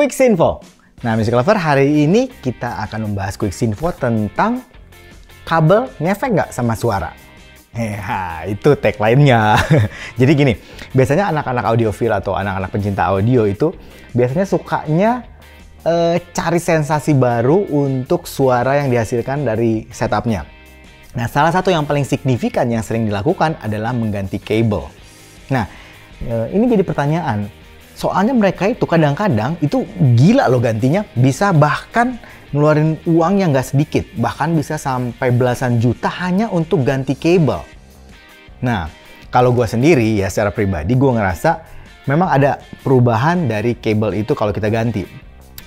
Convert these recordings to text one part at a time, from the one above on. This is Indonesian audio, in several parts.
Quick Info. Nah, Music Lover, hari ini kita akan membahas Quick Info tentang kabel ngefek nggak sama suara. Ya, itu tagline-nya. Jadi gini, biasanya anak-anak audiofil atau anak-anak pencinta audio itu biasanya sukanya uh, cari sensasi baru untuk suara yang dihasilkan dari setupnya. Nah, salah satu yang paling signifikan yang sering dilakukan adalah mengganti kabel. Nah, uh, ini jadi pertanyaan, Soalnya mereka itu kadang-kadang itu gila loh gantinya, bisa bahkan ngeluarin uang yang nggak sedikit, bahkan bisa sampai belasan juta hanya untuk ganti kabel. Nah, kalau gue sendiri ya secara pribadi gue ngerasa memang ada perubahan dari kabel itu kalau kita ganti.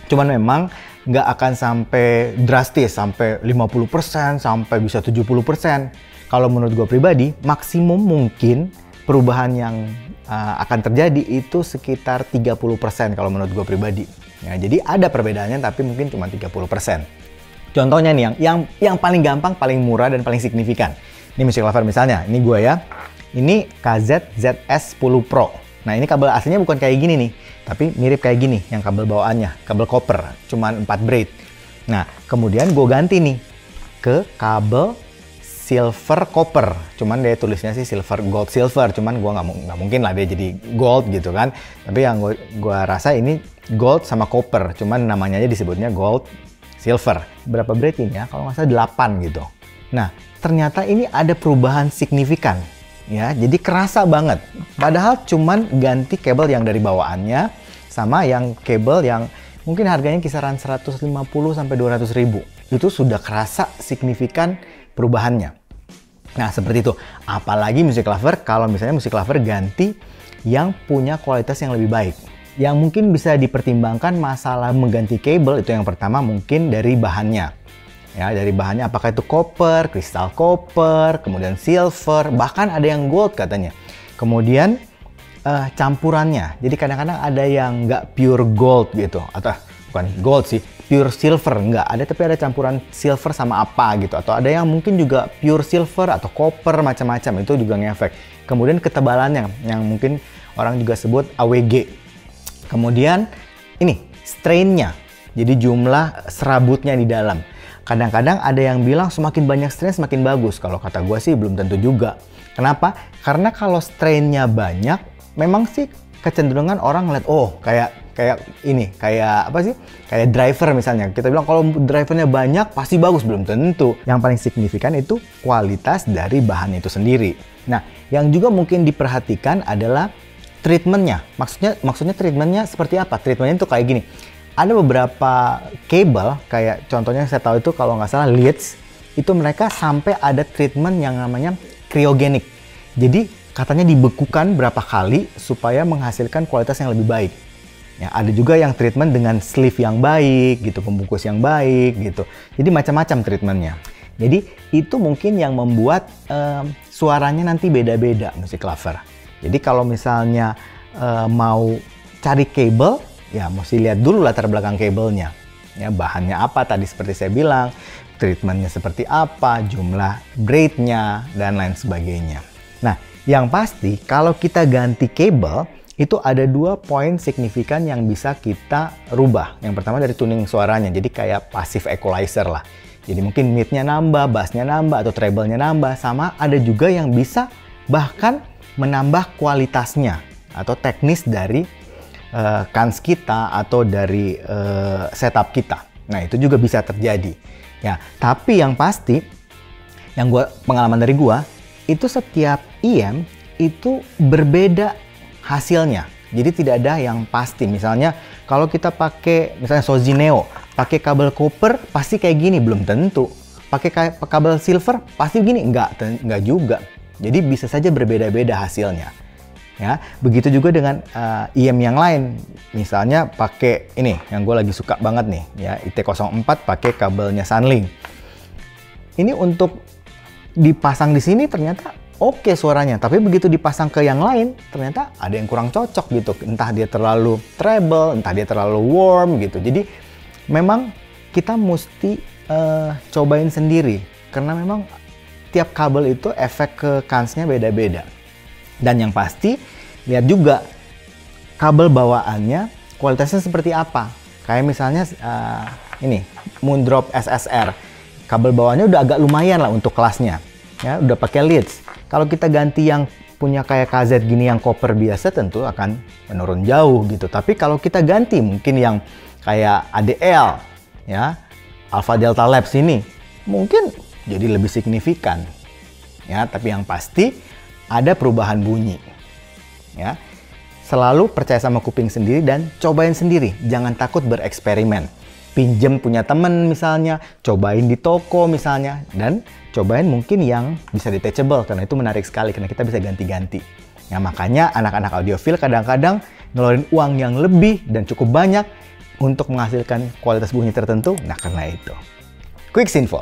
Cuman memang nggak akan sampai drastis, sampai 50%, sampai bisa 70%. Kalau menurut gue pribadi, maksimum mungkin perubahan yang uh, akan terjadi itu sekitar 30% kalau menurut gue pribadi. Ya, jadi ada perbedaannya tapi mungkin cuma 30%. Contohnya nih yang yang yang paling gampang, paling murah dan paling signifikan. Ini music lover misalnya, ini gue ya. Ini KZ ZS 10 Pro. Nah, ini kabel aslinya bukan kayak gini nih, tapi mirip kayak gini yang kabel bawaannya, kabel copper, cuman 4 braid. Nah, kemudian gue ganti nih ke kabel silver copper. Cuman dia tulisnya sih silver gold silver. Cuman gua nggak nggak mungkin lah dia jadi gold gitu kan. Tapi yang gua, gua rasa ini gold sama copper. Cuman namanya aja disebutnya gold silver. Berapa braid ini ya kalau nggak salah 8 gitu. Nah ternyata ini ada perubahan signifikan ya. Jadi kerasa banget. Padahal cuman ganti kabel yang dari bawaannya sama yang kabel yang mungkin harganya kisaran 150 sampai 200 ribu. Itu sudah kerasa signifikan perubahannya. Nah, seperti itu. Apalagi music lover kalau misalnya music lover ganti yang punya kualitas yang lebih baik. Yang mungkin bisa dipertimbangkan masalah mengganti kabel itu yang pertama mungkin dari bahannya. Ya, dari bahannya apakah itu copper, kristal copper, kemudian silver, bahkan ada yang gold katanya. Kemudian uh, campurannya. Jadi kadang-kadang ada yang nggak pure gold gitu atau bukan gold sih, pure silver. Enggak ada tapi ada campuran silver sama apa gitu. Atau ada yang mungkin juga pure silver atau copper macam-macam. Itu juga ngefek. Kemudian ketebalannya yang mungkin orang juga sebut AWG kemudian ini strainnya. Jadi jumlah serabutnya di dalam. Kadang-kadang ada yang bilang semakin banyak strain semakin bagus. Kalau kata gue sih belum tentu juga. Kenapa? Karena kalau strainnya banyak memang sih kecenderungan orang ngeliat oh kayak kayak ini kayak apa sih? Kayak driver misalnya. Kita bilang kalau drivernya banyak pasti bagus. Belum tentu. Yang paling signifikan itu kualitas dari bahan itu sendiri. Nah yang juga mungkin diperhatikan adalah treatmentnya. Maksudnya maksudnya treatmentnya seperti apa? Treatmentnya itu kayak gini. Ada beberapa kabel kayak contohnya saya tahu itu kalau nggak salah leads itu mereka sampai ada treatment yang namanya cryogenik jadi katanya dibekukan berapa kali supaya menghasilkan kualitas yang lebih baik Ya, ada juga yang treatment dengan sleeve yang baik, gitu, pembungkus yang baik, gitu. Jadi macam-macam treatmentnya. Jadi itu mungkin yang membuat um, suaranya nanti beda-beda musik lover. Jadi kalau misalnya uh, mau cari kabel, ya mesti lihat dulu latar belakang kabelnya. Ya bahannya apa tadi seperti saya bilang, treatmentnya seperti apa, jumlah braidnya dan lain sebagainya. Nah, yang pasti kalau kita ganti kabel itu ada dua poin signifikan yang bisa kita rubah. Yang pertama dari tuning suaranya, jadi kayak passive equalizer lah. Jadi mungkin mid-nya nambah, bass-nya nambah, atau treble-nya nambah. Sama ada juga yang bisa bahkan menambah kualitasnya atau teknis dari uh, kans kita atau dari uh, setup kita. Nah itu juga bisa terjadi. Ya, tapi yang pasti, yang gua pengalaman dari gua itu setiap IM itu berbeda hasilnya. Jadi tidak ada yang pasti. Misalnya kalau kita pakai misalnya Sozi Neo, pakai kabel copper pasti kayak gini belum tentu. Pakai kabel silver pasti gini enggak enggak juga. Jadi bisa saja berbeda-beda hasilnya. Ya, begitu juga dengan uh, IM yang lain. Misalnya pakai ini yang gue lagi suka banget nih, ya IT04 pakai kabelnya Sunlink. Ini untuk dipasang di sini ternyata oke okay suaranya, tapi begitu dipasang ke yang lain, ternyata ada yang kurang cocok gitu. Entah dia terlalu treble, entah dia terlalu warm gitu. Jadi memang kita mesti uh, cobain sendiri, karena memang tiap kabel itu efek ke kansnya beda-beda. Dan yang pasti, lihat juga kabel bawaannya kualitasnya seperti apa. Kayak misalnya uh, ini Moondrop SSR. Kabel bawahnya udah agak lumayan lah untuk kelasnya. Ya, udah pakai leads. Kalau kita ganti yang punya kayak KZ gini yang copper biasa tentu akan menurun jauh gitu. Tapi kalau kita ganti mungkin yang kayak ADL ya, Alpha Delta Labs ini mungkin jadi lebih signifikan. Ya, tapi yang pasti ada perubahan bunyi. Ya. Selalu percaya sama kuping sendiri dan cobain sendiri. Jangan takut bereksperimen. Pinjem punya temen misalnya, cobain di toko misalnya, dan cobain mungkin yang bisa detachable karena itu menarik sekali karena kita bisa ganti-ganti. Ya makanya anak-anak audiofil kadang-kadang ngeluarin uang yang lebih dan cukup banyak untuk menghasilkan kualitas bunyi tertentu. Nah karena itu. Quick info.